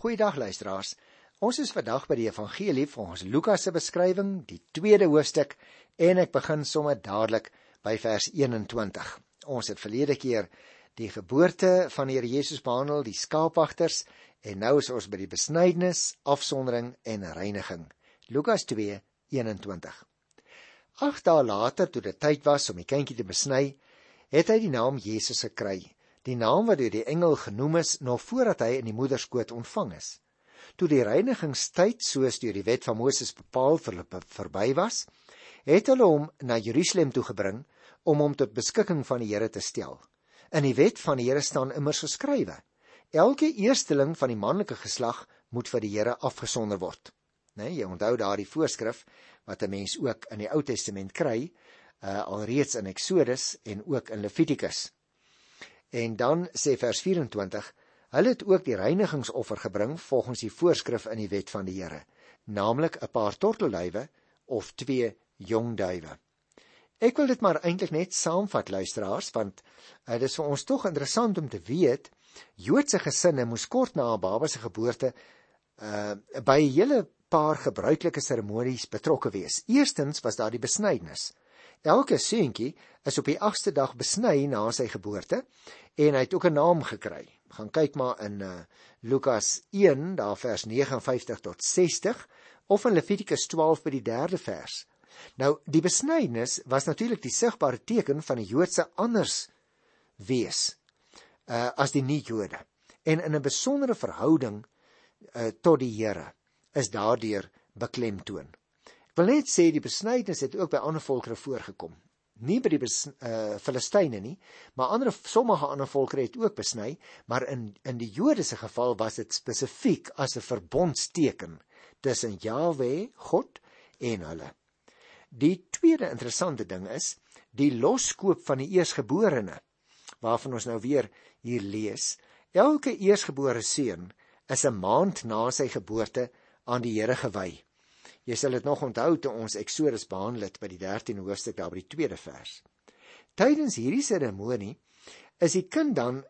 Goeiedag luisteraars. Ons is vandag by die Evangelie volgens Lukas se beskrywing, die tweede hoofstuk, en ek begin sommer dadelik by vers 21. Ons het verlede keer die geboorte van die Here Jesus behandel, die skaapwagters, en nou is ons by die besnydenis, afsondering en reiniging. Lukas 2:21. Agt dae later, toe dit tyd was om die kindjie te besny, het hy die naam Jesus gekry die naam wat deur die engel genoem is nog voordat hy in die moederskoot ontvang is. Toe die reinigingstyd soos deur die wet van Moses bepaal vir verby was, het hulle hom na Jerusalem toe gebring om hom tot beskikking van die Here te stel. In die wet van die Here staan immers geskrywe: Elke eersteling van die manlike geslag moet vir die Here afgesonder word. Nee, jy onthou daardie voorskrif wat 'n mens ook in die Ou Testament kry, uh, alreeds in Eksodus en ook in Levitikus. En dan sê vers 24: Hulle het ook die reinigingsoffer gebring volgens die voorskrif in die wet van die Here, naamlik 'n paar tortelduwe of twee jong duwe. Ek wil dit maar eintlik net saamvat luisteraars want uh, dit is vir ons tog interessant om te weet Joodse gesinne moes kort na 'n baba se geboorte uh by 'n hele paar gebruikelike seremonies betrokke wees. Eerstens was daar die besnydenis. Elke seentjie is op die 8ste dag besny na sy geboorte en hy het ook 'n naam gekry. Gaan kyk maar in uh, Lukas 1 daar vers 59 tot 60 of in Levitikus 12 by die 3de vers. Nou die besnydenis was natuurlik die sigbare teken van die Joodse anders wees uh, as die nie-Jode en in 'n besondere verhouding uh, tot die Here is daardeur beklemtoon. Ek wil net sê die besnydenis het ook by ander volkere voorgekom. Nie by die uh Filistyne nie, maar ander sommige ander volkere het ook besny, maar in in die Jode se geval was dit spesifiek as 'n verbondsteken tussen Jahwe, God en hulle. Die tweede interessante ding is die loskoop van die eersgeborene waarvan ons nou weer hier lees. Elke eersgebore seun is 'n maand na sy geboorte aan die Here gewy. Jy sal dit nog onthou toe ons Eksodus behandel het by die 13de hoofstuk daar by die tweede vers. Tydens hierdie seremonie is die kind dan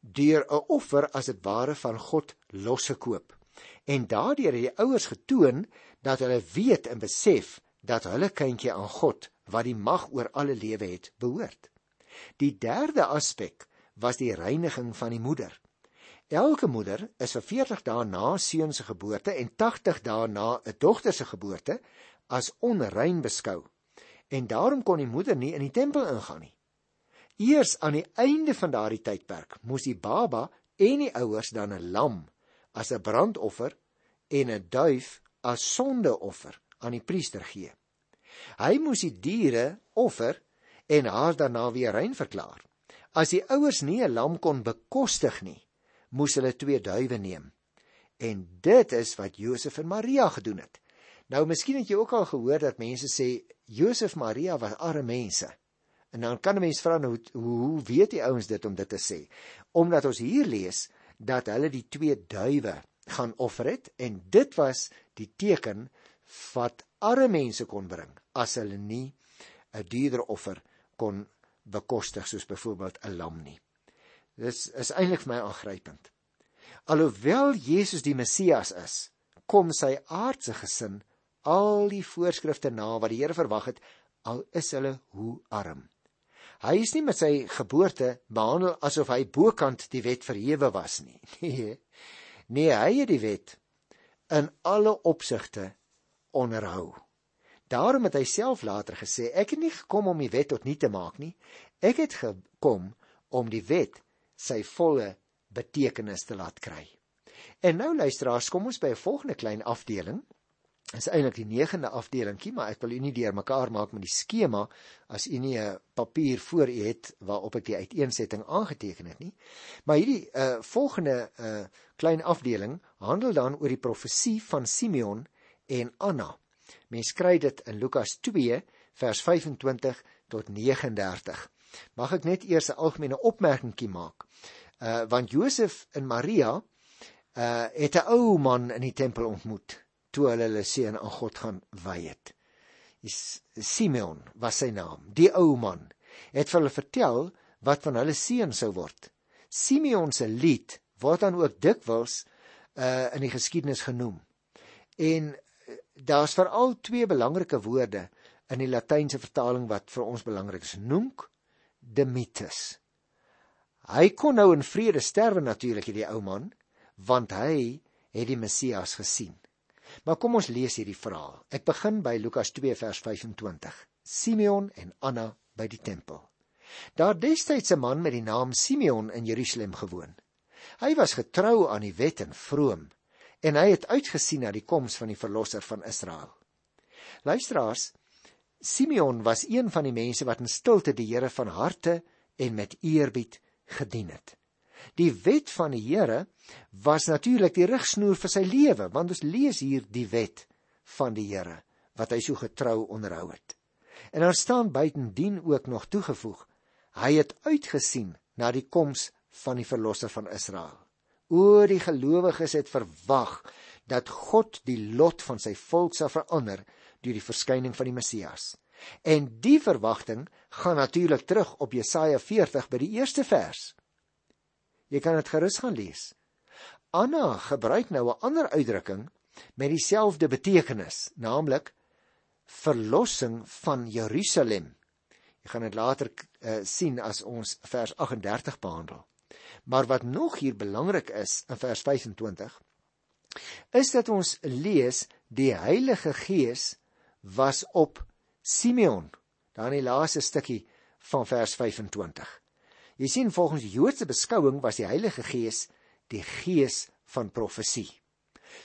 deur 'n offer as dit ware van God losgekoop. En daardeur het die ouers getoon dat hulle weet en besef dat hulle kindjie aan God wat die mag oor alle lewe het, behoort. Die derde aspek was die reiniging van die moeder. Elke moeder is vir 40 dae na seun se geboorte en 80 dae na 'n dogter se geboorte as onrein beskou. En daarom kon die moeder nie in die tempel ingaan nie. Eers aan die einde van daardie tydperk moes die baba en die ouers dan 'n lam as 'n brandoffer en 'n duif as sondeoffer aan die priester gee. Hy moes die diere offer en haar daarna weer rein verklaar. As die ouers nie 'n lam kon bekostig nie, moes hulle twee duwe neem. En dit is wat Josef en Maria gedoen het. Nou miskien het jy ook al gehoor dat mense sê Josef en Maria was arme mense. En dan kan 'n mens vra nou hoe, hoe weet die ouens dit om dit te sê? Omdat ons hier lees dat hulle die twee duwe gaan offer het en dit was die teken wat arme mense kon bring as hulle nie 'n duurder offer kon bekostig soos byvoorbeeld 'n lam nie. Dis is eintlik vir my aangrypend. Alhoewel Jesus die Messias is, kom sy aardse gesin al die voorskrifte na wat die Here verwag het, al is hulle hoe arm. Hy is nie met sy geboorte behandel asof hy bokant die wet verhewe was nie. Nee. Nee, hy het die wet in alle opsigte onderhou. Daarom het hy self later gesê, ek het nie gekom om die wet tot nie te maak nie. Ek het gekom om die wet sy volle betekenis te laat kry. En nou luisteraars, kom ons by 'n volgende klein afdeling. Dit is eintlik die 9de afdelingkie, maar ek wil u nie deurmekaar maak met die skema as u nie 'n papier voor u het waarop ek die uiteensetting aangeteken het nie. Maar hierdie uh volgende uh klein afdeling handel dan oor die profesie van Simeon en Anna. Mens kry dit in Lukas 2 vers 25 tot 39. Mag ek net eers 'n algemene opmerkingie maak? Uh want Josef en Maria uh het 'n ou man in die tempel ontmoet toe hulle hulle seun aan God gaan wy het. Simeon was sy naam. Die ou man het vir hulle vertel wat van hulle seun sou word. Simeon se lied word dan ook dikwels uh in die geskiedenis genoem. En uh, daar's veral twee belangrike woorde in die Latynse vertaling wat vir ons belangrik is. Nunc dimittis. Hy kon nou in vrede sterwe natuurlik hierdie ou man, want hy het die Messias gesien. Maar kom ons lees hierdie verhaal. Ek begin by Lukas 2 vers 25. Simeon en Anna by die tempel. Daar destyds 'n man met die naam Simeon in Jerusalem gewoon. Hy was getrou aan die wet en vroom en hy het uitgesien na die koms van die verlosser van Israel. Luisteraars, Simeon was een van die mense wat in stilte die Here van harte en met eerbied gedien het. Die wet van die Here was natuurlik die rigsnoer vir sy lewe, want ons lees hier die wet van die Here wat hy so getrou onderhou het. En daar staan buitendien ook nog toegevoeg: hy het uitgesien na die koms van die verlosser van Israel. O die gelowiges het verwag dat God die lot van sy volk sal verander deur die verskyning van die Messias. En die verwagting gaan natuurlik terug op Jesaja 40 by die eerste vers. Jy kan dit gerus gaan lees. Anna gebruik nou 'n ander uitdrukking met dieselfde betekenis, naamlik verlossing van Jerusalem. Jy gaan dit later uh, sien as ons vers 38 behandel. Maar wat nog hier belangrik is in vers 25 is dat ons lees die Heilige Gees was op Simeon. Dan die laaste stukkie van vers 25. Jy sien volgens die Joodse beskouing was die Heilige Gees die gees van profesie.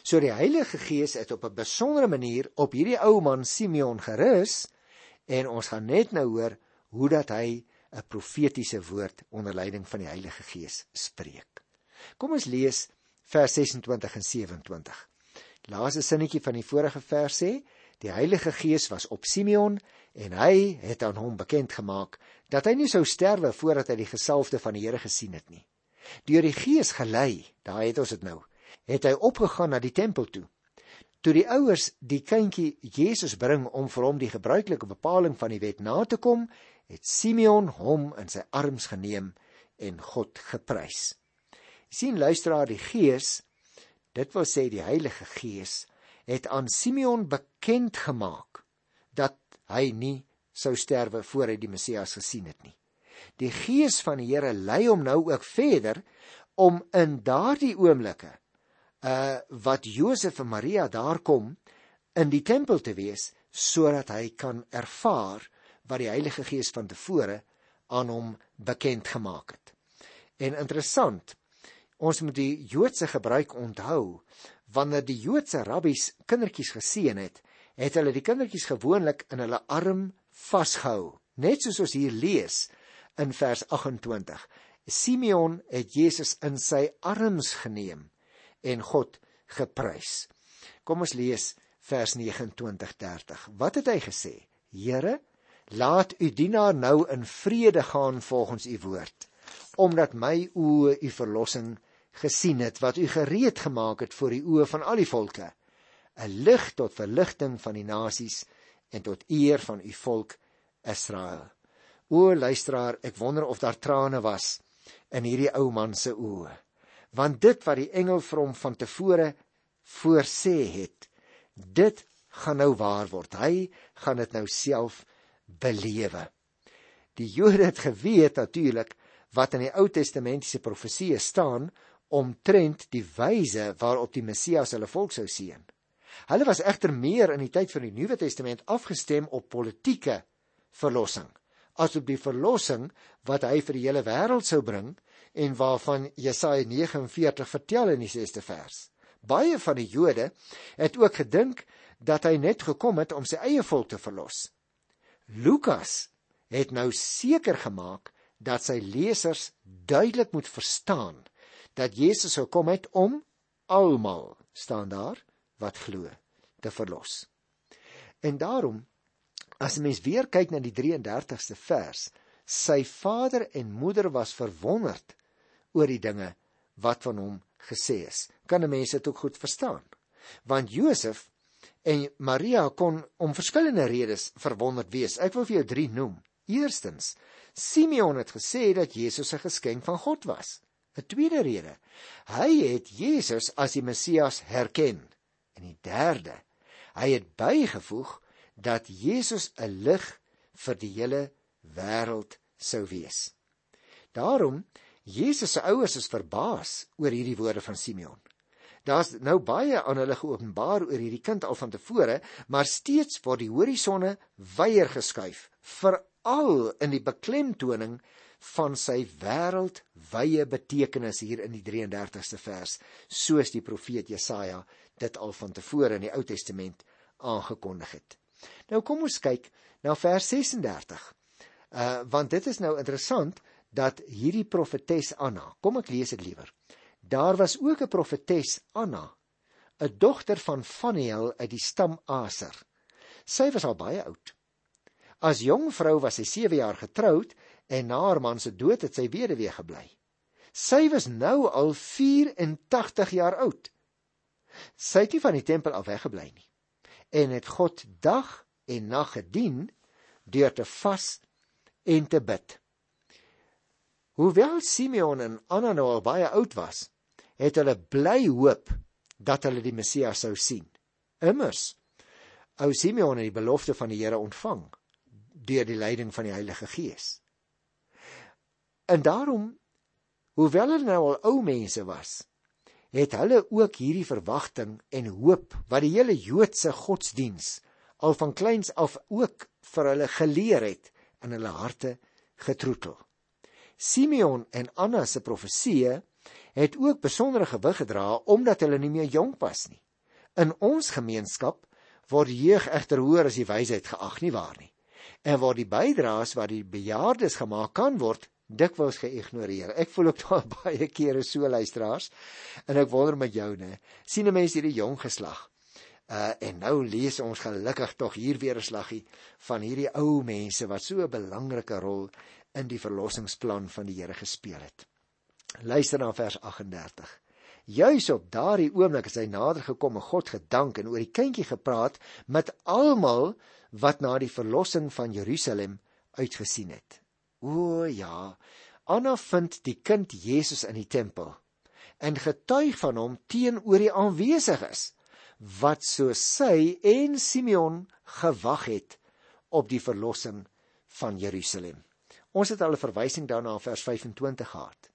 So die Heilige Gees het op 'n besondere manier op hierdie ou man Simeon gerus en ons gaan net nou hoor hoe dat hy 'n profetiese woord onder leiding van die Heilige Gees spreek. Kom ons lees vers 26 en 27. Laaste sinnetjie van die vorige vers sê: Die Heilige Gees was op Simeon en hy het aan hom bekend gemaak dat hy nie sou sterwe voordat hy die gesalfde van die Here gesien het nie. Deur die Gees gelei, daar het ons dit nou, het hy opgegaan na die tempel toe. Toe die ouers die kindjie Jesus bring om vir hom die gebruikelike bepaling van die wet na te kom, het Simeon hom in sy arms geneem en God geprys. sien luisteraar die Gees, dit wil sê die Heilige Gees, het aan Simeon bekend gemaak dat hy nie sou sterwe voor hy die Messias gesien het nie. Die gees van die Here lei hom nou ook verder om in daardie oomblikke uh wat Josef en Maria daar kom in die tempel te wees sodat hy kan ervaar wat die Heilige Gees van tevore aan hom bekend gemaak het. En interessant, ons moet die Joodse gebruik onthou wanneer die Joodse rabbies kindertjies geseën het, het hulle die kindertjies gewoonlik in hulle arm vasgehou, net soos ons hier lees in vers 28. Simeon het Jesus in sy arms geneem en God geprys. Kom ons lees vers 29:30. Wat het hy gesê? Here, laat u dienaar nou in vrede gaan volgens u woord, omdat my oë u verlossing gesien het wat u gereed gemaak het voor die oë van al die volke 'n lig tot verligting van die nasies en tot eer van u volk Israel. O luisteraar, ek wonder of daar trane was in hierdie ou man se oë. Want dit wat die engel vir hom van tevore voorsê het, dit gaan nou waar word. Hy gaan dit nou self belewe. Die Jode het geweet natuurlik wat in die Ou Testamentiese profeseë staan omtrent die wyse waarop die Messias hulle volk sou seën. Hulle was egter meer in die tyd van die Nuwe Testament afgestem op politieke verlossing as op die verlossing wat hy vir die hele wêreld sou bring en waarvan Jesaja 49 vertel in die 6ste vers. Baie van die Jode het ook gedink dat hy net gekom het om sy eie volk te verlos. Lukas het nou seker gemaak dat sy lesers duidelik moet verstaan dat Jesus gekom het om almal staan daar wat glo te verlos. En daarom as 'n mens weer kyk na die 33ste vers, sy vader en moeder was verwonderd oor die dinge wat van hom gesê is. Kan 'n mens dit ook goed verstaan? Want Josef en Maria kon om verskillende redes verwonderd wees. Ek wil vir jou 3 noem. Eerstens, Simeon het gesê dat Jesus 'n geskenk van God was. 'n tweede rede. Hy het Jesus as die Messias herken. En die derde, hy het bygevoeg dat Jesus 'n lig vir die hele wêreld sou wees. Daarom Jesus se ouers is verbaas oor hierdie woorde van Simeon. Daar's nou baie aan hulle geopenbaar oor hierdie kind al van tevore, maar steeds word die horisonne weier geskuif, veral in die beklemtoning van sy wêreldwye betekenis hier in die 33ste vers, soos die profeet Jesaja dit al van tevore in die Ou Testament aangekondig het. Nou kom ons kyk na vers 36. Uh want dit is nou interessant dat hierdie profetes Anna, kom ek lees dit liewer. Daar was ook 'n profetes Anna, 'n dogter van Faniel uit die stam Aser. Sy was al baie oud. As jong vrou was sy 7 jaar getroud en na haar man se dood het sy weduwee gebly. Sy was nou al 84 jaar oud. Sy het nie van die tempel af weggebly nie en het God dag en nag gedien deur te vas en te bid. Hoewel Simeon en Anna nou al baie oud was, het hulle bly hoop dat hulle die Messias sou sien. Immers, ou Simeon het die belofte van die Here ontvang deur die leiding van die Heilige Gees. En daarom, hoewel hulle nou al ou mense was, het hulle ook hierdie verwagting en hoop wat die hele Joodse godsdiens al van kleins af ook vir hulle geleer het in hulle harte getroetel. Simeon en Anna se profeseë het ook besondere gewig gedra omdat hulle nie meer jonk was nie. In ons gemeenskap word jeug egter hoër as die wysheid geag nie waar nie. En word die bydraes wat die bejaardes gemaak kan word dikwels geïgnoreer. Ek voel ook daar baie kere so luisteraars en ek wonder met jou nê. sien 'n mens hierdie jong geslag. Uh en nou lees ons gelukkig tog hier weer 'n slaggie van hierdie ou mense wat so 'n belangrike rol in die verlossingsplan van die Here gespeel het. Luister na vers 38. Juis op daardie oomblik het hy nader gekom en God gedank en oor die kindjie gepraat met almal wat na die verlossing van Jerusalem uitgesien het. O ja, Anna vind die kind Jesus in die tempel en getuig van hom teenoor die aanwesiges wat so sy en Simeon gewag het op die verlossing van Jerusalem. Ons het al 'n verwysing daarna in vers 25 gehad.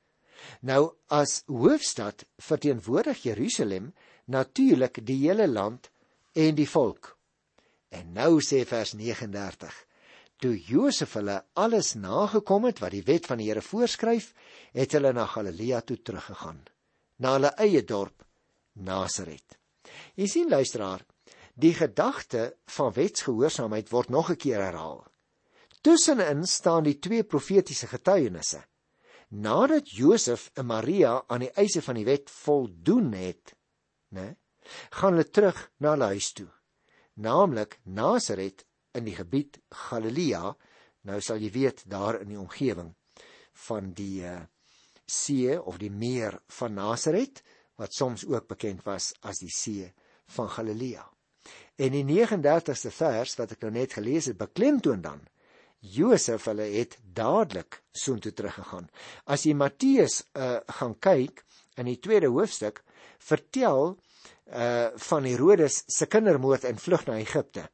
Nou as hoofstad verteenwoordig Jerusalem natuurlik die hele land en die volk. En nou sê vers 39 Toe Josef hulle alles nagekom het wat die wet van die Here voorskryf, het hulle na Galilea toe teruggegaan, na hulle eie dorp Nasaret. Jy sien luisteraar, die gedagte van wetsgehoorsaamheid word nog 'n keer herhaal. Tussenin staan die twee profetiese getuienisse. Nadat Josef en Maria aan die eise van die wet voldoen het, né, gaan hulle terug na hulle huis toe, naamlik Nasaret in die gebied Galilea. Nou sal jy weet daar in die omgewing van die uh, see of die meer van Nasaret wat soms ook bekend was as die see van Galilea. En die 39ste vers wat ek nou net gelees het, beklemtoon dan Josef hulle het dadelik soontoe teruggegaan. As jy Matteus uh, gaan kyk in die tweede hoofstuk, vertel uh van Herodes se kindermoord en vlug na Egipte.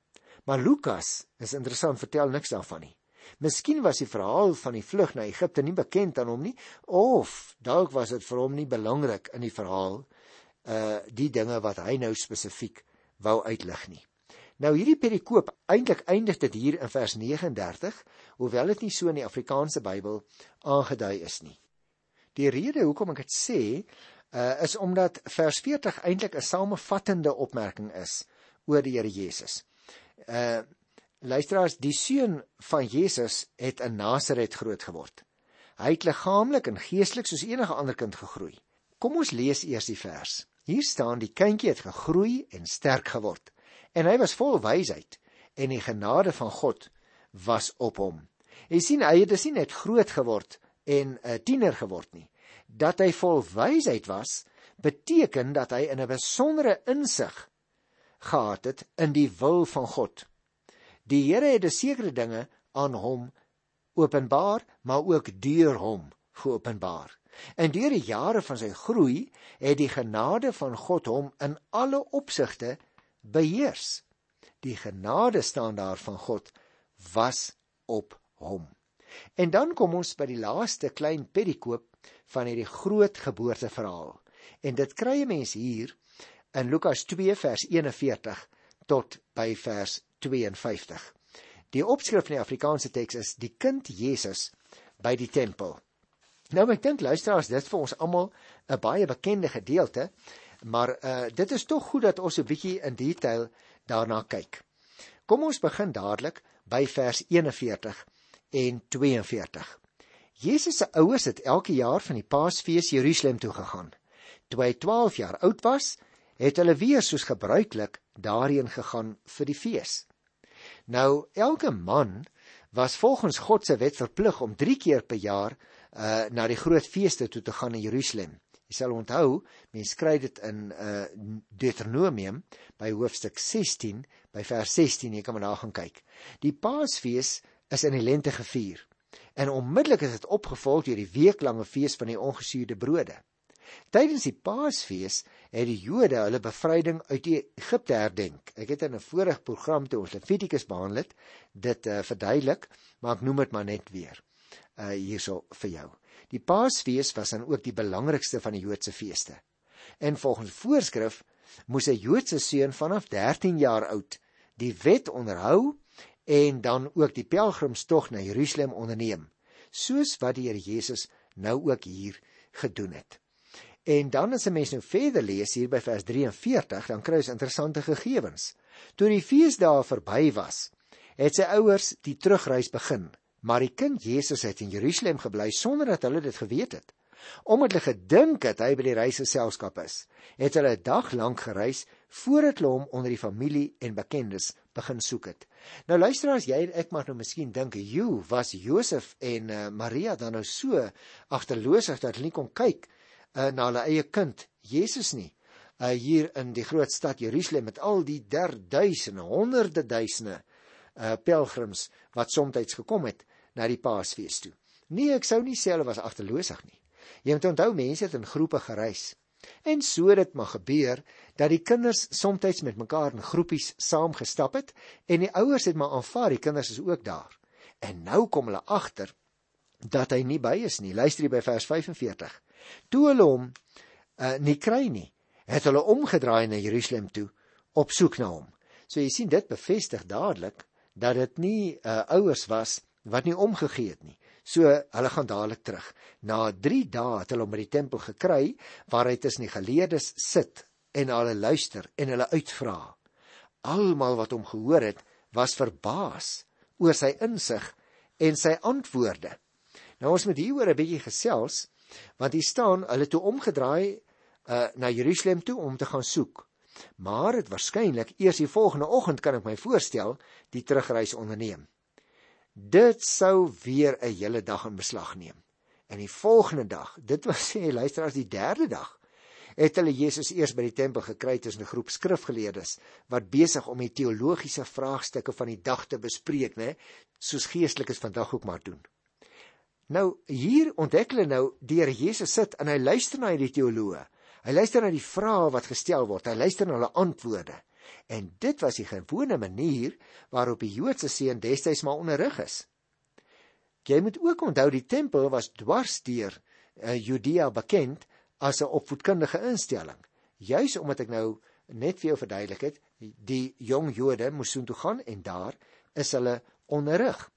Maar Lukas is interessant vertel niks daarvan nie. Miskien was die verhaal van die vlug na Egipte nie bekend aan hom nie of dalk was dit vir hom nie belangrik in die verhaal uh die dinge wat hy nou spesifiek wou uitlig nie. Nou hierdie perikoop eintlik eindig dit hier in vers 39, hoewel dit nie so in die Afrikaanse Bybel aangedui is nie. Die rede hoekom ek dit sê, uh is omdat vers 40 eintlik 'n samevattende opmerking is oor die Here Jesus uh luisteraars, die seun van Jesus het in Nasaret groot geword. Hy het liggaamlik en geestelik soos enige ander kind gegroei. Kom ons lees eers die vers. Hier staan die kindjie het gegroei en sterk geword en hy was vol wysheid en die genade van God was op hom. Jy sien hy het dus nie net groot geword en 'n uh, tiener geword nie. Dat hy vol wysheid was, beteken dat hy in 'n besondere insig gehad het in die wil van God. Die Here het 'n sekere dinge aan hom openbaar, maar ook deur hom geopenbaar. En deur die jare van sy groei het die genade van God hom in alle opsigte beheers. Die genade staan daar van God was op hom. En dan kom ons by die laaste klein perikoop van hierdie groot geboorteverhaal. En dit kry 'n mens hier in Lukas 2 vers 41 tot by vers 52. Die opskrif van die Afrikaanse teks is die kind Jesus by die tempel. Nou ek dink luisteraars dit vir ons almal 'n baie bekende gedeelte, maar uh dit is tog goed dat ons 'n bietjie in detail daarna kyk. Kom ons begin dadelik by vers 41 en 42. Jesus se ouers het elke jaar van die Paasfees Jerusalem toe gegaan. Toe hy 12 jaar oud was, het hulle weer soos gebruiklik daarheen gegaan vir die fees. Nou elke man was volgens God se wet verplig om 3 keer per jaar uh na die groot feeste toe te gaan in Jerusalem. Jy sal onthou, mense kry dit in uh Deuteronomium by hoofstuk 16 by vers 16, jy kan maar daar gaan kyk. Die Paasfees is in die lente gevier. En onmiddellik is dit opgevolg deur die weeklange fees van die ongesuurde brode. Tydens die Paasfees het die Jode hulle bevryding uit Egipte herdenk. Ek het in 'n vorige program toe ons Levitikus behandel het, dit uh, verduidelik, maar ek noem dit maar net weer. Uh hierso vir jou. Die Paasfees was dan ook die belangrikste van die Joodse feeste. En volgens voorskrif moes 'n Joodse seun vanaf 13 jaar oud die wet onderhou en dan ook die pelgrimstog na Jerusalem onderneem, soos wat die Here Jesus nou ook hier gedoen het. En dan as 'n mens nou verder lees hier by vers 43, dan kry jy interessante gegevens. Toe die feesdae verby was, het sy ouers die terugreis begin, maar die kind Jesus het in Jerusalem gebly sonder dat hulle dit geweet het. Omdat hulle gedink het hy by die reis geselskap is, het hulle 'n dag lank gereis voordat hulle hom onder die familie en bekendes begin soek het. Nou luister as jy en ek maar nou miskien dink, "Jo, was Josef en uh, Maria dan nou so agterloosig dat hulle nie kon kyk uh, na hulle eie kind Jesus nie uh, hier in die groot stad Jerusalem met al die derduisende honderde duisende uh, pelgrims wat soms gekom het na die Paasfees toe. Nee, ek sou nie sê hulle was agterloosig nie. Jy moet onthou mense het in groepe gereis. En so dit maar gebeur dat die kinders soms met mekaar in groepies saam gestap het en die ouers het maar aanvaar die kinders is ook daar. En nou kom hulle agter dat hy nie by is nie. Luister hier by vers 45. Toe hulle hom uh, nie kry nie, het hulle omgedraai na Jerusalem toe op soek na hom. So jy sien dit bevestig dadelik dat dit nie uh, ouers was wat nie omgegee het nie. So hulle gaan dadelik terug. Na 3 dae het hulle hom by die tempel gekry waar hy tussen die geleerdes sit en hulle luister en hulle uitvra. Almal wat hom gehoor het, was verbaas oor sy insig en sy antwoorde. Nou ons moet hieroor 'n bietjie gesels want hier staan hulle toe omgedraai uh, na Jerusalem toe om te gaan soek. Maar dit waarskynlik eers die volgende oggend kan ek my voorstel die terugreis onderneem. Dit sou weer 'n hele dag in beslag neem. En die volgende dag, dit was sê luister as die derde dag, het hulle Jesus eers by die tempel gekry tussen 'n groep skrifgeleerdes wat besig om die teologiese vraagstukke van die dag te bespreek, né, soos geestelikes vandag ook maar doen. Nou hier ontdek hulle nou deur Jesus sit en hy luister na hierdie teoloë. Hy luister na die vrae wat gestel word. Hy luister na hulle antwoorde. En dit was die gewone manier waarop die Joodse seun destyds maar onderrig is. Jy moet ook onthou die tempel was dwars deur uh, Judea bekend as 'n opvoedkundige instelling. Juis omdat ek nou net vir jou verduidelik het, die jong Jode moes soontoe gaan en daar is hulle onderrig.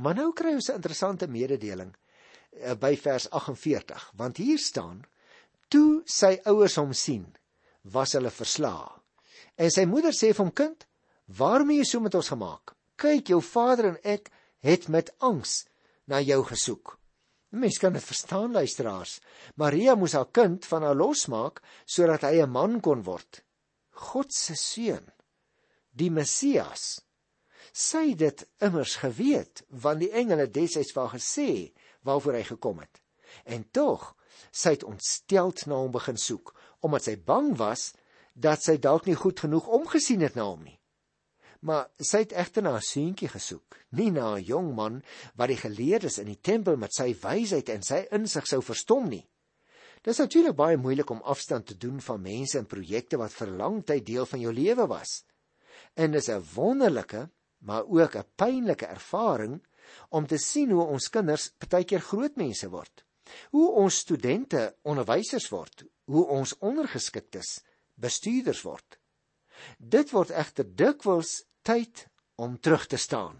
Maar nou kry ons 'n interessante mededeling eh, by vers 48, want hier staan: Toe sy ouers hom sien, was hulle verslae. En sy moeder sê vir hom: Kind, waarom het jy so met ons gemaak? Kyk, jou vader en ek het met angs na jou gesoek. Mens kan dit verstaan, luisteraars. Maria moes haar kind van haar losmaak sodat hy 'n man kon word. God se seun, die Messias, sy dit immers geweet want die engele destyds vir haar gesê waarvoor hy gekom het en tog sy het ontsteld na hom begin soek omdat sy bang was dat sy dalk nie goed genoeg omgesien het na hom nie Maar sy het egter na 'n seentjie gesoek, nie na 'n jong man wat die geleerdes in die tempel met sy wysheid en sy insig sou verstom nie. Dis natuurlik baie moeilik om afstand te doen van mense en projekte wat vir lang tyd deel van jou lewe was. En dis 'n wonderlike, maar ook 'n pynlike ervaring om te sien hoe ons kinders partykeer groot mense word. Hoe ons studente onderwysers word, hoe ons ondergeskiktes bestuurders word. Dit word egter dikwels tyd om terug te staan.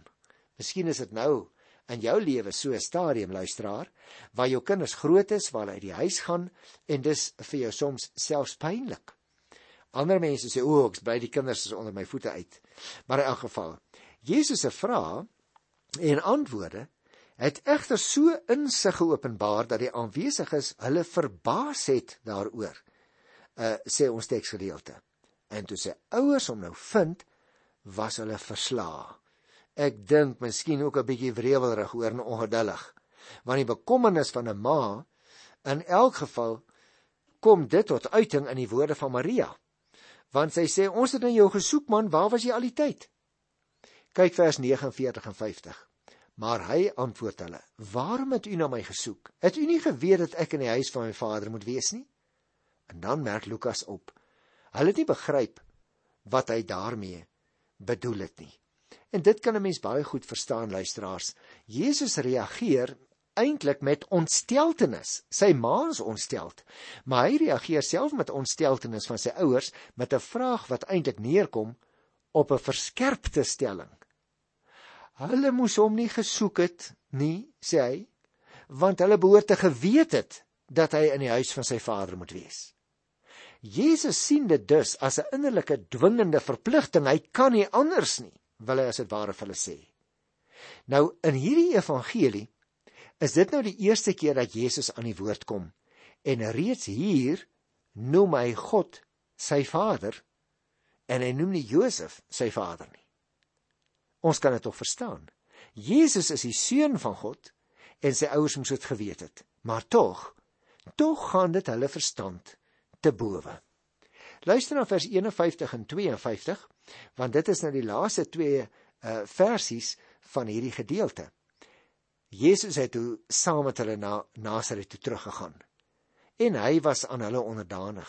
Miskien is dit nou in jou lewe so 'n stadium luisteraar waar jou kinders groot is, waar hulle uit die huis gaan en dis vir jou soms selfs pynlik. Ander mense sê o, ek bly die kinders is onder my voete uit. Maar in elk geval, Jesus se vrae en antwoorde het egter so insig geopenbaar dat die aanwesiges hulle verbaas het daaroor. Uh sê ons teksgedeelte. En toe sy ouers hom nou vind, was hulle verslae. Ek dink miskien ook 'n bietjie wrevelrig oor en ongeduldig. Want die bekommernis van 'n ma in elk geval kom dit tot uiting in die woorde van Maria. Want sy sê ons het na jou gesoek man, waar was jy al die tyd? Kyk vers 49 en 50. Maar hy antwoord hulle: "Waarom het u na my gesoek? Het u nie geweet dat ek in die huis van my Vader moet wees nie?" En dan merk Lukas op: Hulle het nie begryp wat hy daarmee bedoel het nie. En dit kan 'n mens baie goed verstaan, luisteraars. Jesus reageer eintlik met ontsteltenis. Sy ma is ontsteld, maar hy reageer self met ontsteltenis van sy ouers met 'n vraag wat eintlik neerkom op 'n verskerpte stelling. Hulle moes hom nie gesoek het nie, sê hy, want hulle behoort te geweet het dat hy in die huis van sy vader moet wees. Jesus sien dit dus as 'n innerlike dwingende verpligting. Hy kan nie anders nie, wil hy as dit ware vir hulle sê. Nou in hierdie evangelie is dit nou die eerste keer dat Jesus aan die woord kom en reeds hier noem hy God sy vader en hy noem nie Josef sy vader nie. Ons kan dit tog verstaan. Jesus is die seun van God en sy ouers moes dit geweet het. Maar tog, tog gaan dit hulle verstand te bowe. Luister na vers 51 en 52, want dit is nou die laaste twee uh versies van hierdie gedeelte. Jesus het toe saam met hulle na Nasaret toe teruggegaan. En hy was aan hulle onderdanig.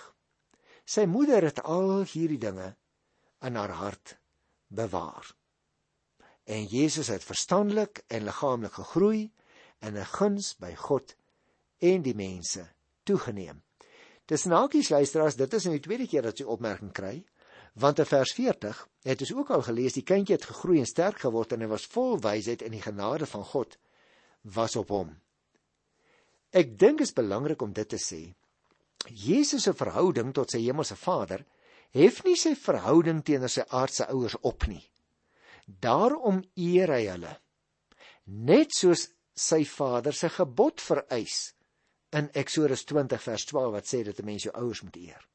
Sy moeder het al hierdie dinge in haar hart bewaar en Jesus het verstandelik en liggaamlik gegroei en 'n guns by God en die mense toegeneem. Dis nakies luisteraars, dit is nou die tweede keer dat jy opmerking kry, want in vers 40 het ons ook al gelees die kindjie het gegroei en sterk geword en hy was vol wysheid en die genade van God was op hom. Ek dink dit is belangrik om dit te sê. Jesus se verhouding tot sy hemelse Vader hef nie sy verhouding teenoor sy aardse ouers op nie. Daarom eer hy hulle. Net soos sy Vader se gebod vereis in Eksodus 20 vers 12 wat sê dat 'n mens jou ouers moet eer.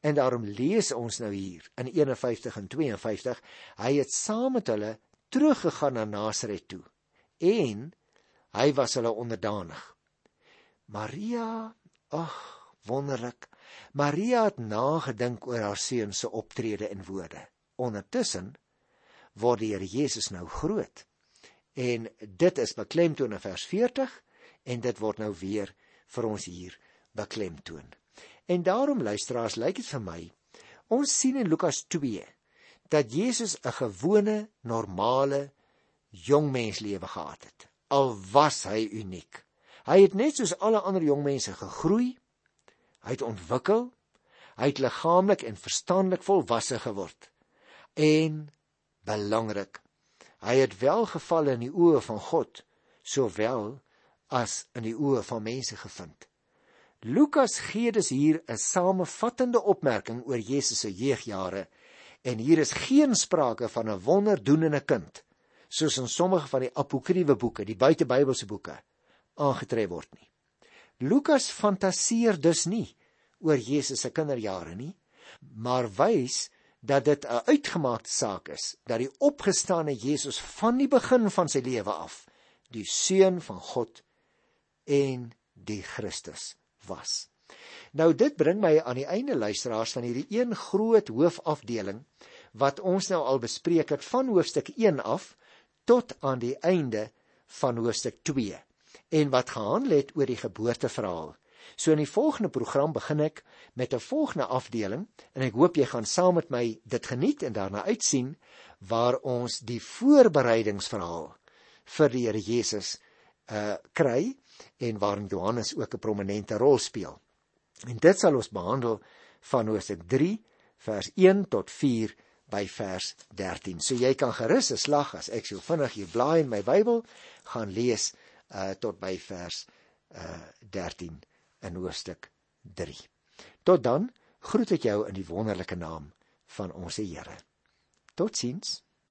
En daarom lees ons nou hier in 51 en 52, hy het saam met hulle teruggegaan na Nasaret toe en hy was hulle onderdanig. Maria, ag, wonderlik. Maria het nagedink oor haar seun se optrede en woorde. Ondertussen word die Here Jesus nou groot. En dit is beklemtoon in vers 40 en dit word nou weer vir ons hier beklemtoon. En daarom luisteraars, lyk dit vir my, ons sien in Lukas 2 dat Jesus 'n gewone, normale jong mens lewe gehad het. Al was hy uniek. Hy het net soos alle ander jong mense gegroei. Hy het ontwikkel. Hy het liggaamlik en verstandelik volwasse geword. En belangrik. Hy het welgeval in die oë van God, sowel as in die oë van mense gevind. Lukas gee dus hier 'n samevattende opmerking oor Jesus se jeugjare en hier is geen sprake van 'n wonderdoenende kind soos in sommige van die apokriewe boeke, die buitebybelse boeke aangetref word nie. Lukas fantasieer dus nie oor Jesus se kinderjare nie, maar wys dat dit 'n uitgemaakte saak is dat die opgestane Jesus van die begin van sy lewe af die seun van God en die Christus was. Nou dit bring my aan die einde luisteraars van hierdie een groot hoofafdeling wat ons nou al bespreek het van hoofstuk 1 af tot aan die einde van hoofstuk 2 en wat gehandel het oor die geboorteverhaal. So in die volgende program begin ek met 'n volgende afdeling en ek hoop jy gaan saam met my dit geniet en daarna uitsien waar ons die voorbereidingsverhaal vir die Here Jesus uh kry en waarin Johannes ook 'n prominente rol speel. En dit sal ons behandel van Hoofstuk 3 vers 1 tot 4 by vers 13. So jy kan gerus 'n slag as ek so vinnig hier blaai in my Bybel gaan lees uh tot by vers uh 13 in hoofstuk 3. Tot dan groet ek jou in die wonderlike naam van ons Here. Totsiens.